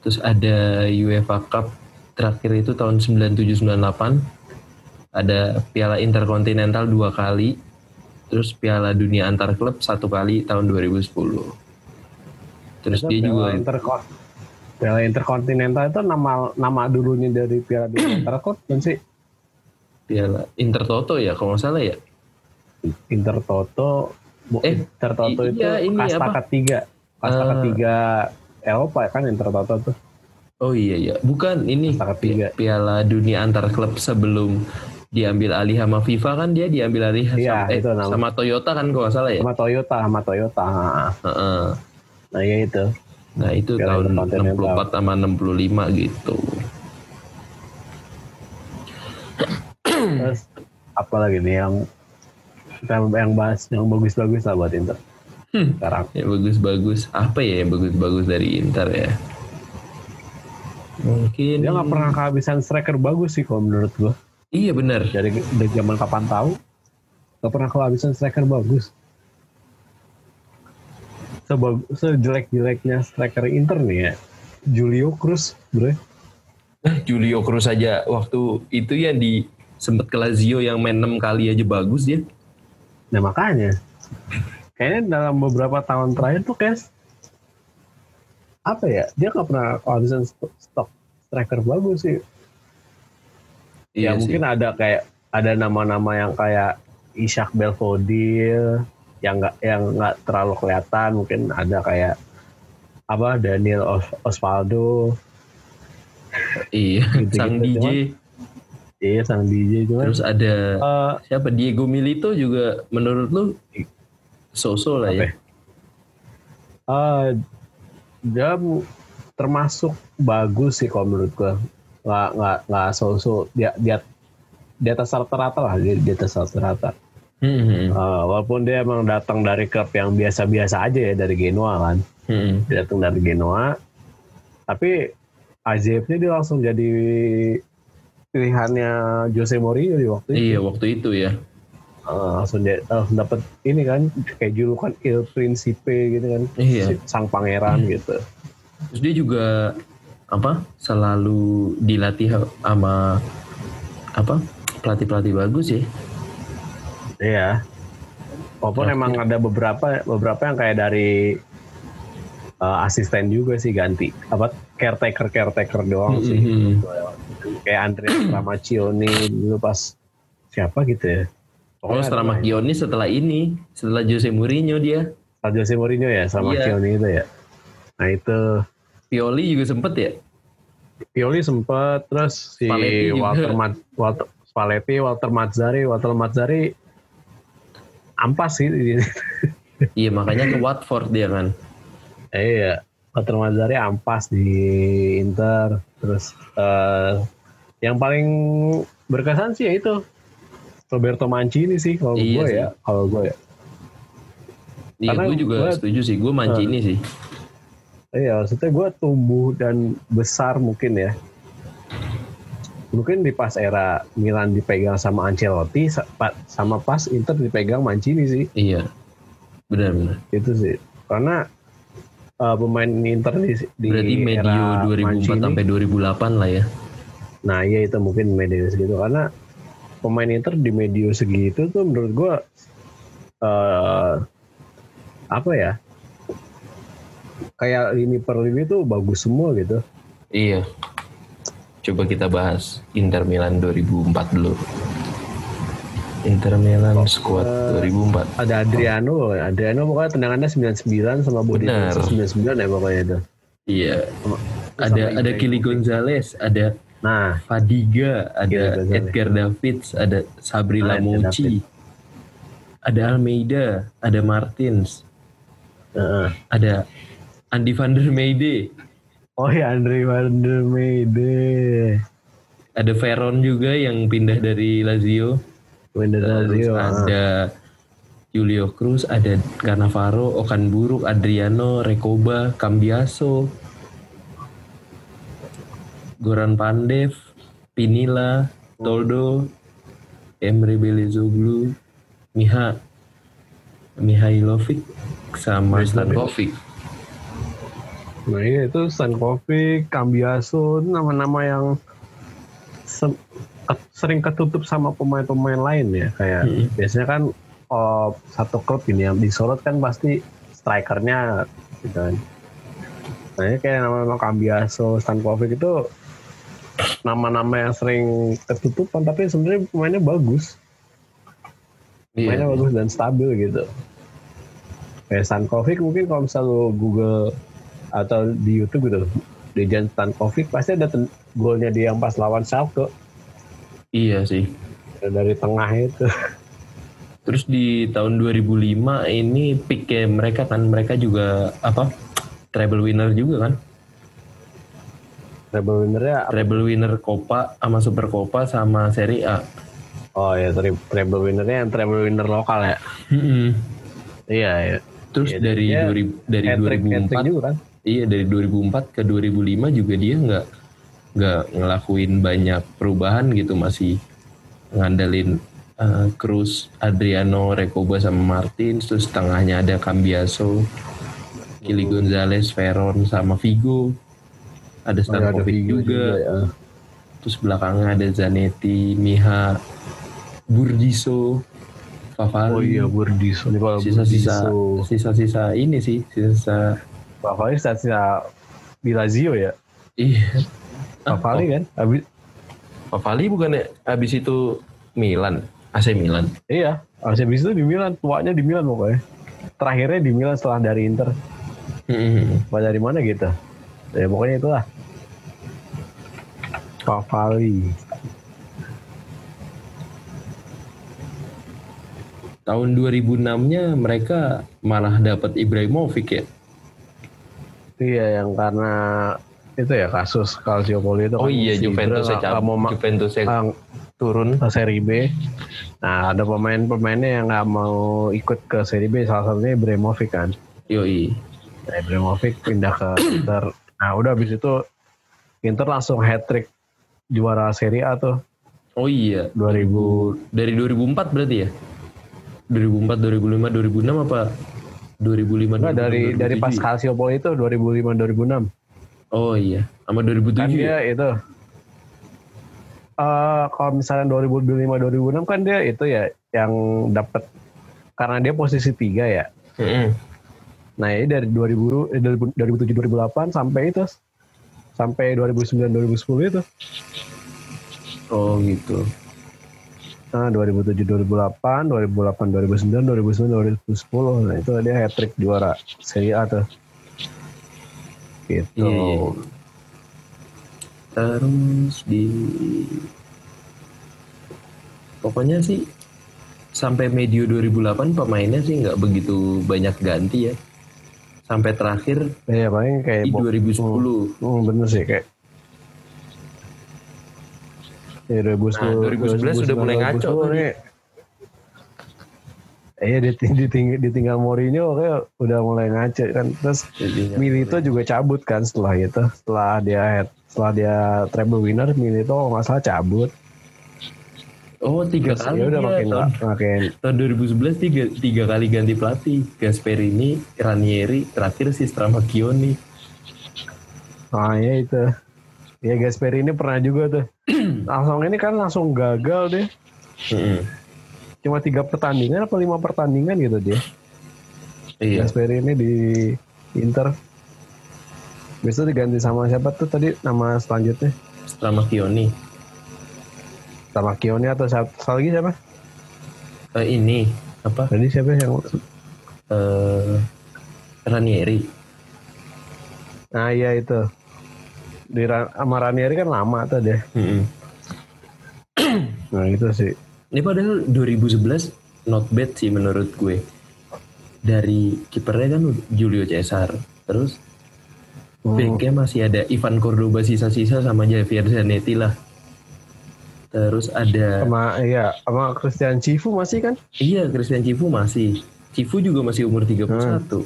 Terus ada UEFA Cup terakhir itu tahun 97-98 ada Piala Interkontinental dua kali. Terus Piala Dunia antar klub satu kali tahun 2010 terus itu dia Piala juga Interko- Piala Interkontinental itu nama nama dulunya dari Piala Dunia Interkot kan sih? Piala Intertoto ya kalau nggak salah ya Intertoto Bu- Eh, Intertoto i- itu iya, ini kasta apa? ketiga kasta Eh. ketiga Eropa kan Intertoto tuh oh iya iya bukan ini Kasta ketiga. Pi- Piala Dunia antar klub sebelum diambil alih sama FIFA kan dia diambil alih Iya, sama, eh, itu nama- sama Toyota kan kalau nggak salah ya sama Toyota sama Toyota Heeh. nah iya itu nah itu Piala tahun Interkontinental. 64 sama 65 gitu terus apa lagi nih yang kita yang bahas yang bagus-bagus lah buat Inter. Hmm. sekarang. Ya bagus-bagus. Apa ya yang bagus-bagus dari Inter ya? Mungkin dia nggak pernah kehabisan striker bagus sih kalau menurut gua. Iya benar dari dari zaman kapan tahu nggak pernah kehabisan striker bagus. Sebag, sejelek-jeleknya striker Inter nih ya. Julio Cruz bro Nah, Julio Cruz aja waktu itu yang di sempet ke Lazio yang main 6 kali aja bagus dia. nah makanya kayaknya dalam beberapa tahun terakhir tuh kayak apa ya dia nggak pernah kehabisan stok, striker bagus sih Iya ya sih. mungkin ada kayak ada nama-nama yang kayak Ishak Belfodil yang nggak yang nggak terlalu kelihatan mungkin ada kayak apa Daniel Os- Osvaldo Iya, Gitu-gitu, sang DJ. Iya sang DJ cuman Terus ada eh, siapa? Diego Milito juga menurut lu so-so lah ya. Apa ya? eh, dia termasuk bagus sih kalau menurut gua. Nggak nggak nggak so-so. Dia dia di atas rata-rata lah di, di atas rata-rata. Hmm, hmm, Eh, walaupun dia emang datang dari klub yang biasa-biasa aja ya dari Genoa kan. Hmm. dia datang dari Genoa. Tapi ajaibnya dia langsung jadi pilihannya Jose Mourinho di waktu itu Iya waktu itu ya. Eh, langsung dia langsung dapat ini kan kayak julukan Il Principe gitu kan Iya. sang pangeran gitu Terus dia juga apa selalu dilatih sama apa pelatih pelatih bagus ya Iya. Walaupun emang ada beberapa beberapa yang kayak dari uh, asisten juga sih ganti apa caretaker caretaker doang sih. Mhm. Kayak Andrea Ramaccioni dulu pas siapa gitu ya. Oh, Pokoknya setelah ada Makioni setelah ini, setelah Jose Mourinho dia. Pak Jose Mourinho ya sama Iya. Cioni itu ya. Nah itu Pioli juga sempet ya? Pioli sempet terus si Spalletti. Walter Mat Walter Spalletti, Walter Mazzari, Walter Mazzari ampas sih. Iya makanya ke Watford dia kan. Iya, Walter Mazzari ampas di Inter. Terus eh, yang paling berkesan sih ya itu Roberto Mancini sih kalau Iya gue ya, kalau gue ya. Iya Karena gue juga gua- setuju sih. Gue Mancini sih. Iya, maksudnya gue tumbuh dan besar mungkin ya. Mungkin di pas era Milan dipegang sama Ancelotti, sama pas Inter dipegang Mancini sih, Iya. Benar-benar. itu sih. Karena uh, pemain Inter di, di Berarti medio era 2004 Mancini, sampai 2008 lah ya. nah iya itu mungkin medio segitu. Karena pemain Inter di medio segitu tuh menurut gue uh, apa ya? Kayak lini per lini tuh bagus semua gitu. Iya. Coba kita bahas Inter Milan 2004 dulu. Inter Milan squad 2004. ada Adriano, Adriano pokoknya tendangannya 99 sama transfer 99 ya pokoknya itu. Iya. Sama- Ada sama ada. Kili Gonzalez, ada Nah, Fadiga, ada Gonzalez. Edgar Davids, ada Sabri Ah, Edgar Lamucci, ada Almeida, ada Martins, heeh. ada Andy van der Meijde, oh ya Andre van der Meijde, ada Veron juga yang pindah dari Lazio, Lazio, ah. ada Julio Cruz, ada Cannavaro, Okan Buruk, Adriano, Recoba, Cambiaso, Goran Pandev, Pinila, Toldo, Emre Belezoglu, Miha, Mihailovic, sama Stankovic. Nah iya itu Stankovic, Cambiaso, nama-nama yang sering ketutup sama pemain-pemain lain ya. Kayak Mm-mm. biasanya kan oh, satu klub ini yang disorot kan pasti strikernya gitu kan. Nah ini kayak nama-nama Cambiaso, Stankovic itu nama-nama yang sering ketutupan tapi sebenarnya pemainnya bagus. Pemainnya Iya. bagus dan stabil gitu. Kayak Stankovic mungkin kalau misalnya lu Google atau di YouTube gitu, Dejan Stankovic pasti ada golnya dia yang pas lawan Schalke Iya sih. dari tengah itu. Terus di tahun 2005 ini peak mereka kan mereka juga apa? Treble winner juga kan? Treble winnernya apa? Treble winner Copa sama Super Copa sama Serie A. Oh ya treble winnernya yang treble winner lokal ya. Iya ya. Terus Iya, dari 2000 dari Hat-trick, hat-trick 2004 juga kan. iya dari 2004 ke 2005 juga dia nggak nggak ngelakuin banyak perubahan gitu masih ngandalin eh, Cruz, Adriano, Recoba sama Martin, terus tengahnya ada Cambiaso, Kili Gonzalez, Veron sama Vigo. Ada Oh, ya, Stankovic Vigo juga. ya. Terus belakangnya ada Zanetti, Miha, Burdiso, Favali. Oh iya Burdiso. Sisa-sisa sisa-sisa ini sih, sisa Pavali statusnya di Lazio ya. iya. Pavali kan. Abis, Favali bukannya abis itu Milan, AC Milan. iya. Habis itu di Milan. Tuanya di Milan pokoknya. Terakhirnya di Milan setelah dari Inter. Hmm. Dari mana gitu. Ya pokoknya itulah. Pavali. Tahun 2006-nya mereka malah dapat Ibrahimovic ya. Iya yang karena itu ya kasus Calciopoli itu Oh kan iya Juventus nggak mau ma- Juventus ah, turun. ke Serie B. Nah ada pemain-pemainnya yang nggak mau ikut ke Serie B salah satunya Ibrahimovic kan. Yoi. Nah, Ibrahimovic pindah ke Inter. Nah udah habis itu Inter langsung hat trick juara Serie A tuh Oh iya, 2000 dari 2004 berarti ya? 2004, 2005, 2006 apa? 2005, enggak dari 2006, dari pas 2007? Calciopoli itu 2005 2006. Oh iya, sama 2007 kan ya? dia itu eh kalau misalnya 2005 2006 kan dia itu ya yang dapat karena dia posisi tiga ya Mm-mm. nah ini dari 2000 eh, dari 2007 2008 sampai itu sampai 2009 2010 itu Oh gitu. nah 2007 2008 2008 2009 2009 2010 nah itu dia hat trick juara Serie A tuh gitu Iya, iya, iya. Terus di pokoknya sih sampai medio 2008 pemainnya sih nggak begitu banyak ganti ya. Sampai terakhir Iya paling kayak di bo- 2010. Hmm, bener sih kayak Ya 2010, Nah, 2011 udah mulai ngaco 2010 tadi. nih. Iya diting- diting- ditinggal Mourinho kayak udah mulai ngaco kan. Terus Milito juga cabut kan setelah itu. Setelah dia head- setelah dia treble winner Milito kalau nggak salah cabut. Oh tiga Terus kali ya udah makin tahun, makin tahun 2011 tiga, tiga kali ganti pelatih. Gasperini, Ranieri, terakhir si Stramacchioni. Ah ya itu. Ya Gasperi ini pernah juga tuh. langsung ini kan langsung gagal deh. Cuma tiga pertandingan apa lima pertandingan gitu dia. Iya. Gasperi ini di Inter. Besok diganti sama siapa tuh tadi nama selanjutnya? Stramacchioni. Sama Kioni atau siapa? Lagi siapa? Eh, ini apa? Tadi siapa yang Eh, Ranieri. Nah iya itu. Di sama Ranieri kan lama tuh deh. Mm-mm. Nah itu sih. Ini padahal 2011 not bad sih menurut gue. Dari kipernya kan Julio Cesar. Terus Hmm. backnya masih ada Ivan Cordoba sisa-sisa sama Javier Zanetti lah. Terus ada Sama iya sama Christian Cifu masih kan? iya Christian Cifu masih. Cifu juga masih umur 31.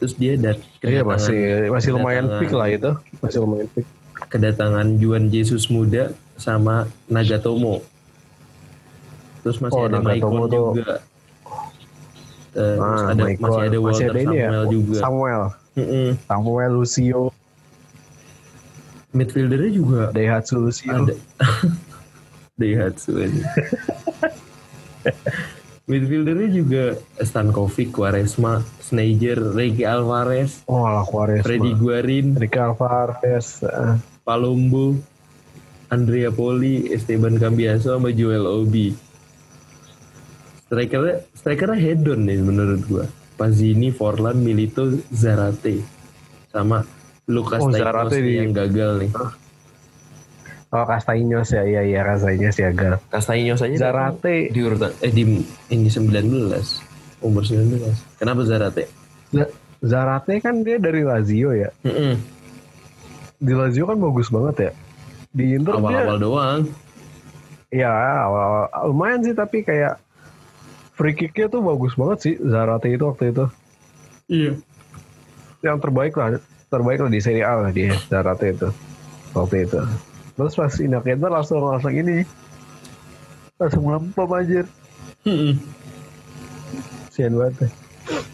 Terus dia dat Iya masih masih lumayan pick lah itu. Masih lumayan pick. kedatangan Juan Jesus muda sama Nagatomo. Terus masih Oh, ada Maicon juga. Terus Ah, ada masih ada Masih Walter ada ini ya? Samuel juga. Samuel. Mm-mm. Samuel Lucio. Midfieldernya juga Daihatsu Lucio. ada. Daihatsu aja. Midfieldernya juga Stankovic, Quaresma, Sneijder, Ricky Alvarez, Oh lah Quaresma. Freddy Guarin, Ricky Alvarez. eh. Palombo, Andrea Poli, Esteban Cambiaso sama Joel Obi. Strikernya, strikernya hedon nih menurut gua. Pazini, Forlan, Milito, Zarate. Sama Lucas Oh, Zarate nih di- yang gagal nih. Oh Castaños ya, iya iya Castaños ya gal. Castaños aja Zarate. di urutan eh di ini 19 umur 19 kenapa Zarate Z- Zarate kan dia dari Lazio ya. Mm-mm. Di Lazio kan bagus banget ya. Di Inter dia awal-awal doang ya awal, lumayan sih tapi kayak free kicknya tuh bagus banget sih Zarate itu waktu itu. iya Yang terbaik lah, terbaik lah di Serie A lah dia Zarate itu waktu itu. Terus pas pindah ke Inter langsung langsung ini langsung melempem. Mm-mm. Sian banget.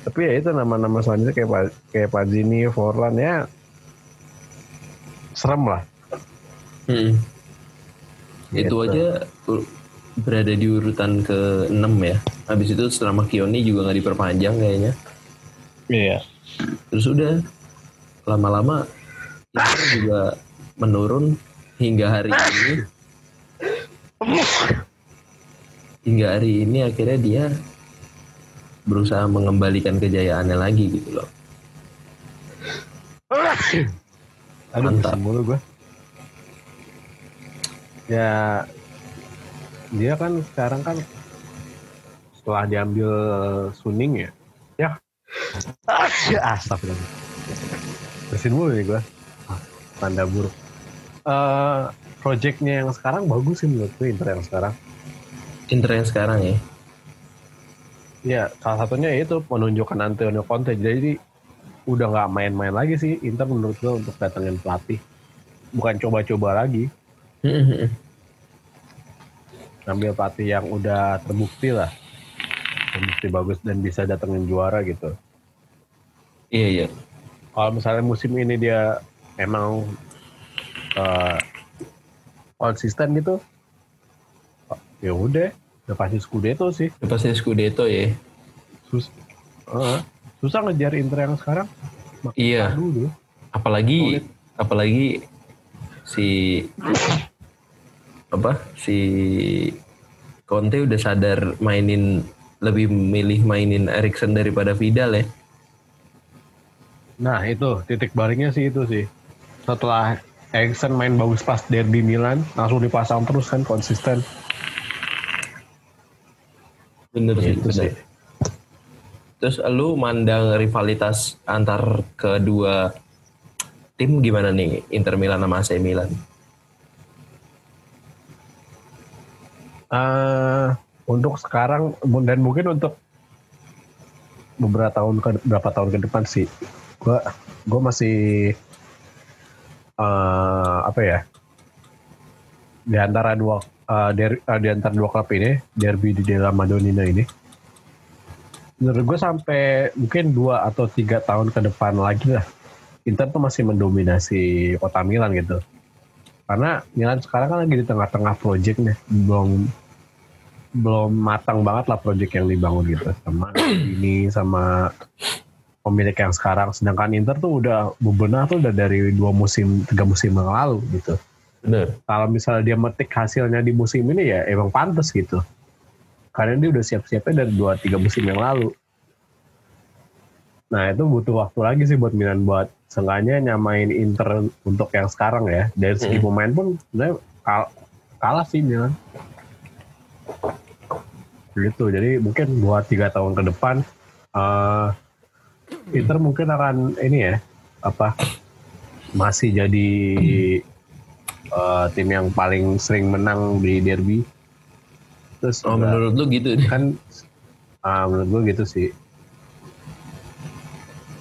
Tapi ya itu nama-nama selanjutnya kayak kayak Pazini, Forlan ya serem lah. Mm-mm. itu Gitu. aja berada di urutan ke 6 ya habis itu setelah Kioni juga nggak diperpanjang kayaknya Iya. terus udah lama-lama Inter juga menurun hingga hari ini hingga hari ini akhirnya dia berusaha mengembalikan kejayaannya lagi gitu loh Aduh, Mantap. mulu gue. Ya, dia kan sekarang kan setelah diambil Suning ya, ya, asap lagi. Bersin mulu nih gue. Tanda buruk. Eh, projectnya yang sekarang bagus sih menurut gue Inter yang sekarang. Inter yang sekarang ya Ya, salah satunya itu menunjukkan Antonio Conte. Jadi udah nggak main-main lagi sih Inter menurut gue untuk datengin pelatih. Bukan coba-coba lagi. Ambil pelatih yang udah terbukti lah. Terbukti bagus dan bisa datengin juara gitu. iya iya Kalau misalnya musim ini dia emang uh, konsisten gitu ya udah udah pasti Scudetto sih udah pasti Scudetto ya Sus uh, susah ngejar Inter yang sekarang Makin iya dulu. apalagi Sulit. apalagi si apa si Conte udah sadar mainin lebih milih mainin Erikson daripada Vidal ya Nah itu titik baliknya sih itu sih. Setelah Erikson main bagus pas derby Milan, langsung dipasang terus kan konsisten. Bener sih, itu sih. Terus lu mandang rivalitas antar kedua tim gimana nih Inter Milan sama AC Milan? Uh, untuk sekarang dan mungkin untuk beberapa tahun ke berapa tahun ke depan sih gue gue masih uh, apa ya di antara dua uh, der, uh, di antara dua klub ini derby di dalam Madonina ini menurut gue sampai mungkin dua atau tiga tahun ke depan lagi lah Inter tuh masih mendominasi kota Milan gitu karena Milan sekarang kan lagi di tengah-tengah project nih belum belum matang banget lah project yang dibangun gitu sama ini sama pemilik yang sekarang. Sedangkan Inter tuh udah bebenah tuh udah dari dua musim, tiga musim yang lalu gitu. Bener. Kalau misalnya dia metik hasilnya di musim ini ya emang pantas gitu. Karena dia udah siap-siapnya dari dua tiga musim yang lalu. Nah itu butuh waktu lagi sih buat Milan buat seenggaknya nyamain Inter untuk yang sekarang ya. Dari segi hmm. pemain pun sebenarnya kal kalah sih Milan. Gitu. Jadi mungkin buat tiga tahun ke depan uh, Inter mungkin akan ini ya apa masih jadi uh, tim yang paling sering menang di derby. Terus oh, menurut lu gitu kan? Uh, menurut gue gitu sih.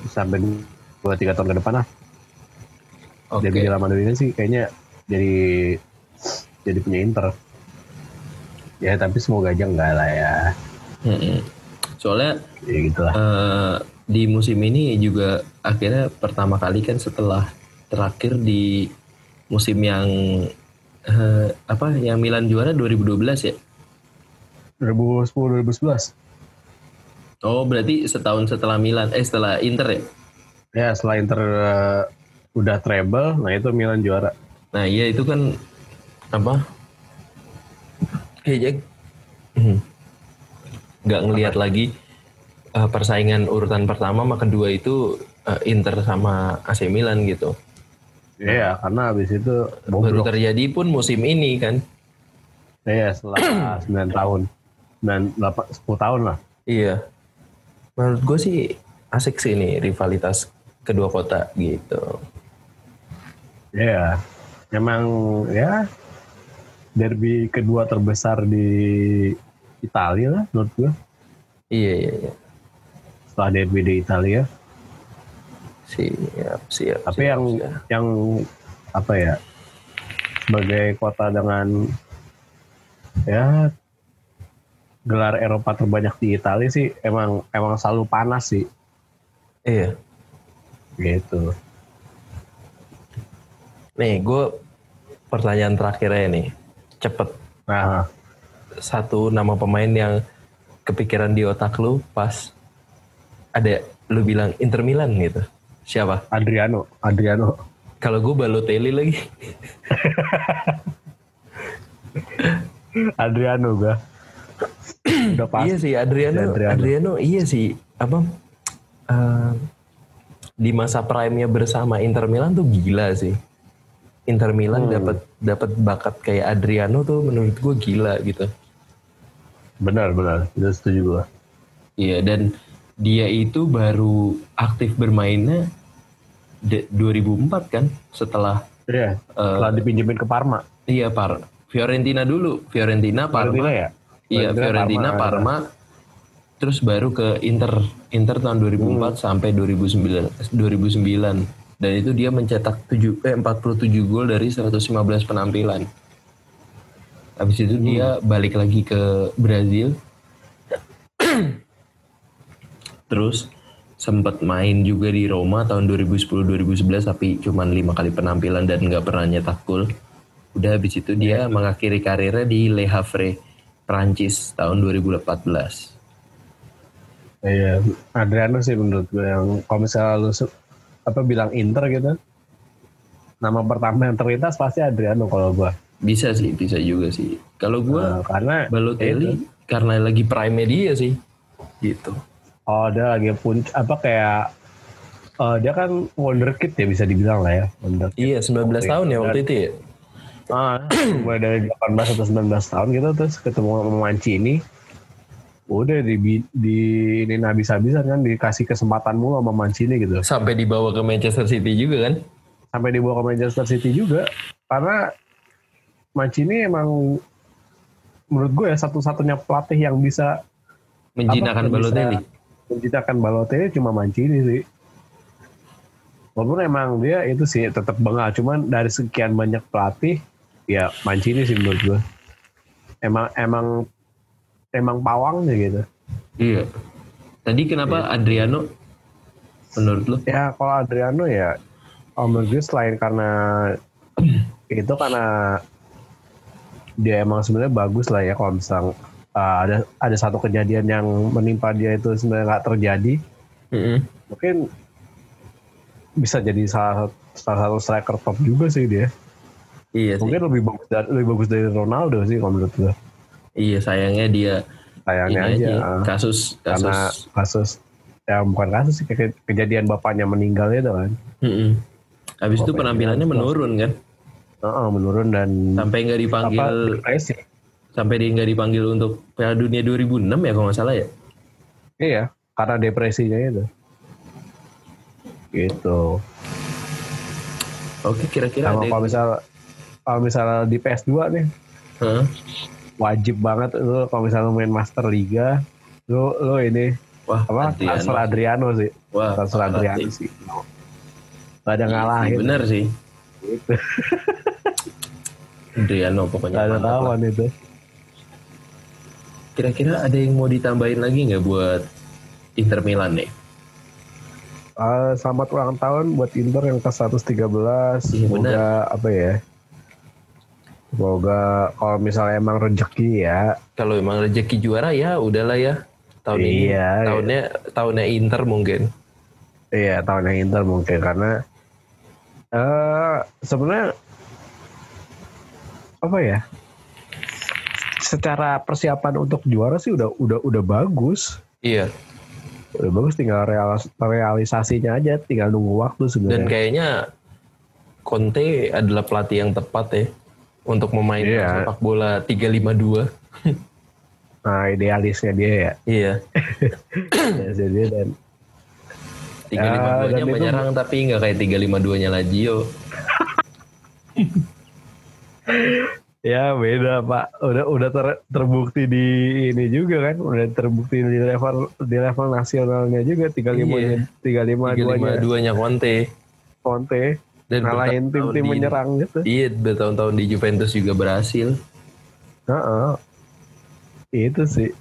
Sampai dua tiga tahun ke depan lah. Okay. Derby dalam ini sih kayaknya jadi jadi punya Inter. Ya tapi semoga aja enggak lah ya. Hmm. Soalnya ya gitulah. Uh, di musim ini juga akhirnya pertama kali kan setelah terakhir di musim yang uh, apa yang Milan juara 2012 ya 2010 2011 Oh berarti setahun setelah Milan eh setelah Inter ya ya setelah Inter uh, udah treble nah itu Milan juara nah iya itu kan apa kayaknya hmm, nggak ngelihat lagi uh, persaingan urutan pertama sama kedua itu uh, Inter sama AC Milan gitu. Iya, karena habis itu bobrok. baru terjadi pun musim ini kan. Iya, setelah 9 tahun. 9 8 10 tahun lah. Iya. Menurut gue sih asik sih ini rivalitas kedua kota gitu. Iya. Memang ya derby kedua terbesar di Italia lah menurut gue. Iya, iya, iya setelah derby di Italia. Siap, siap. Tapi siap, yang siap. yang apa ya? Sebagai kota dengan ya gelar Eropa terbanyak di Italia sih emang emang selalu panas sih. Iya. Gitu. Nih, gue pertanyaan terakhirnya nih, cepet. Nah. Satu nama pemain yang kepikiran di otak lu pas ada lu bilang Inter Milan gitu. Siapa? Adriano. Adriano. Kalau gue Balotelli lagi. Adriano gue. Udah pasti. Iya sih Adriano, Adriano. Adriano iya sih apa? Uh, di masa prime-nya bersama Inter Milan tuh gila sih. Inter Milan dapat hmm. dapat bakat kayak Adriano tuh menurut gue gila gitu. Benar benar, itu setuju gue. Iya dan dia itu baru aktif bermainnya 2004 kan setelah iya, uh, setelah dipinjemin ke Parma. Iya, Par. Fiorentina dulu, Fiorentina, Parma. Fiorentina ya? Iya, Fiorentina, Parma, Parma terus baru ke Inter. Inter tahun 2004 hmm. sampai 2009 2009 dan itu dia mencetak 7 eh 47 gol dari 115 penampilan. Habis itu hmm. dia balik lagi ke Brazil terus sempat main juga di Roma tahun 2010-2011 tapi cuman lima kali penampilan dan nggak pernah nyetak gol. Udah habis itu dia mengakhiri karirnya di Le Havre, Prancis tahun 2014. Iya, Adriano sih menurut gue yang kalau misalnya lu apa bilang Inter gitu, nama pertama yang terlintas pasti Adriano kalau gue. Bisa sih, bisa juga sih. Kalau gua Nah, karena Balotelli karena lagi prime dia sih. Gitu. oh dia lagi pun apa kayak eh, dia kan wonderkid ya bisa dibilang lah ya wonderkid. Iya, 19 tahun ya waktu itu ya. Ah, mulai dari 18 atau 19 tahun gitu terus ketemu sama Mancini. Udah di, di ini habis-habisan kan dikasih kesempatan mulu sama Mancini gitu. Sampai dibawa ke Manchester City juga kan. Sampai dibawa ke Manchester City juga karena Mancini emang menurut gue ya satu-satunya pelatih yang bisa Menjinakkan Apa, Balotelli. bisa menciptakan Balotelli cuma Mancini sih. Walaupun emang dia itu sih tetap bengal, cuman dari sekian banyak pelatih, ya Mancini sih menurut gue. Emang emang emang pawangnya gitu. Iya. Tadi kenapa Adriano menurut lo? Ya kalau Adriano ya, menurut gue selain karena itu karena dia emang sebenarnya bagus lah ya kalau misal uh, ada ada satu kejadian yang menimpa dia itu sebenarnya nggak terjadi, Mm-mm. mungkin bisa jadi salah salah satu striker top juga sih dia. Iya sih. Mungkin lebih bagus dari lebih bagus dari Ronaldo sih kalau menurut gue. Iya sayangnya dia Sayangnya aja, aja ah. kasus karena kasus. ya bukan kasus sih kejadian bapaknya meninggal itu kan. Mm-mm. Habis itu penampilannya menurun kan, Heeh, menurun dan sampai nggak dipanggil, apa sampai dia nggak dipanggil untuk Piala Dunia 2006 ya kalau nggak salah ya. Iya, karena depresinya itu. Gitu. Oke kira-kira Sama ada. kalau misal kalau misalnya di PS2 nih Hah? Wajib banget lu kalau misalnya main Master Liga lu lu ini Wah, apa Adriano. transfer Adriano sih. Wah, Transfer parah Adriano sih. sih. Gak ada Iya, ngalahin. Bener sih. Gitu. Adriano pokoknya. Gak ada lawan itu. Kira-kira ada yang mau ditambahin lagi nggak buat Inter Milan nih? Eh, selamat ulang tahun buat Inter yang ke 113. Iya, Semoga apa ya? Semoga kalau misalnya emang rezeki ya Kalau emang rezeki juara ya udahlah ya. Tahun ini Iya, tahunnya tahunnya Inter mungkin. Iya tahun yang Inter mungkin karena eh sebenarnya apa ya? Secara persiapan untuk juara sih udah udah udah bagus, Iya. udah bagus tinggal realis- realisasinya aja, tinggal nunggu waktu Dan sebenarnya. kayaknya Conte adalah pelatih yang tepat ya untuk memainkan Iya. sepak bola 352. Nah idealisnya dia ya, Iya. idealisnya dia dan 352-nya dan itu- menyerang tapi nggak kayak 352-nya Lazio. ya beda pak, udah udah ter- terbukti di ini juga kan, udah terbukti di level di level nasionalnya juga 35 nya 35 duanya 352-nya Conte. Conte. Dan ngalahin tim-tim di- menyerang gitu. Iya, bertahun-tahun di Juventus juga berhasil. Heeh. Itu sih.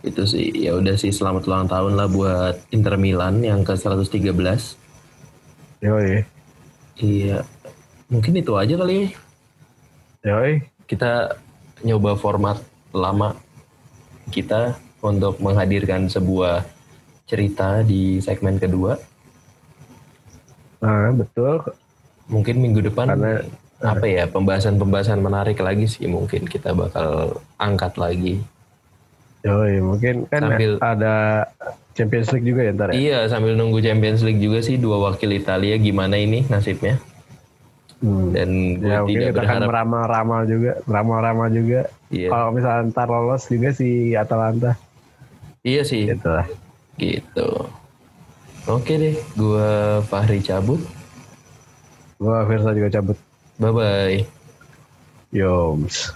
Itu sih, ya udah sih selamat ulang tahun lah buat Inter Milan yang ke 113. Yoi. Iya. Mungkin itu aja kali. Yoi. Kita nyoba format lama kita untuk menghadirkan sebuah cerita di segmen kedua. Nah, betul. Mungkin minggu depan Karena- apa ya pembahasan-pembahasan menarik lagi sih mungkin kita bakal angkat lagi. Yoi, mungkin kan Sambil- ada Champions League juga ya ntar ya. Iya sambil nunggu Champions League juga sih dua wakil Italia gimana ini nasibnya Hmm. dan gue Ya, mungkin tidak kita berharap meramal-ramal juga, meramal-ramal juga. iya Kalau misalnya ntar lolos juga si Atalanta. iya sih Gitu lah. gitu. Oke deh, gua Fahri cabut. Gua Versa juga cabut. Bye bye. Yoms.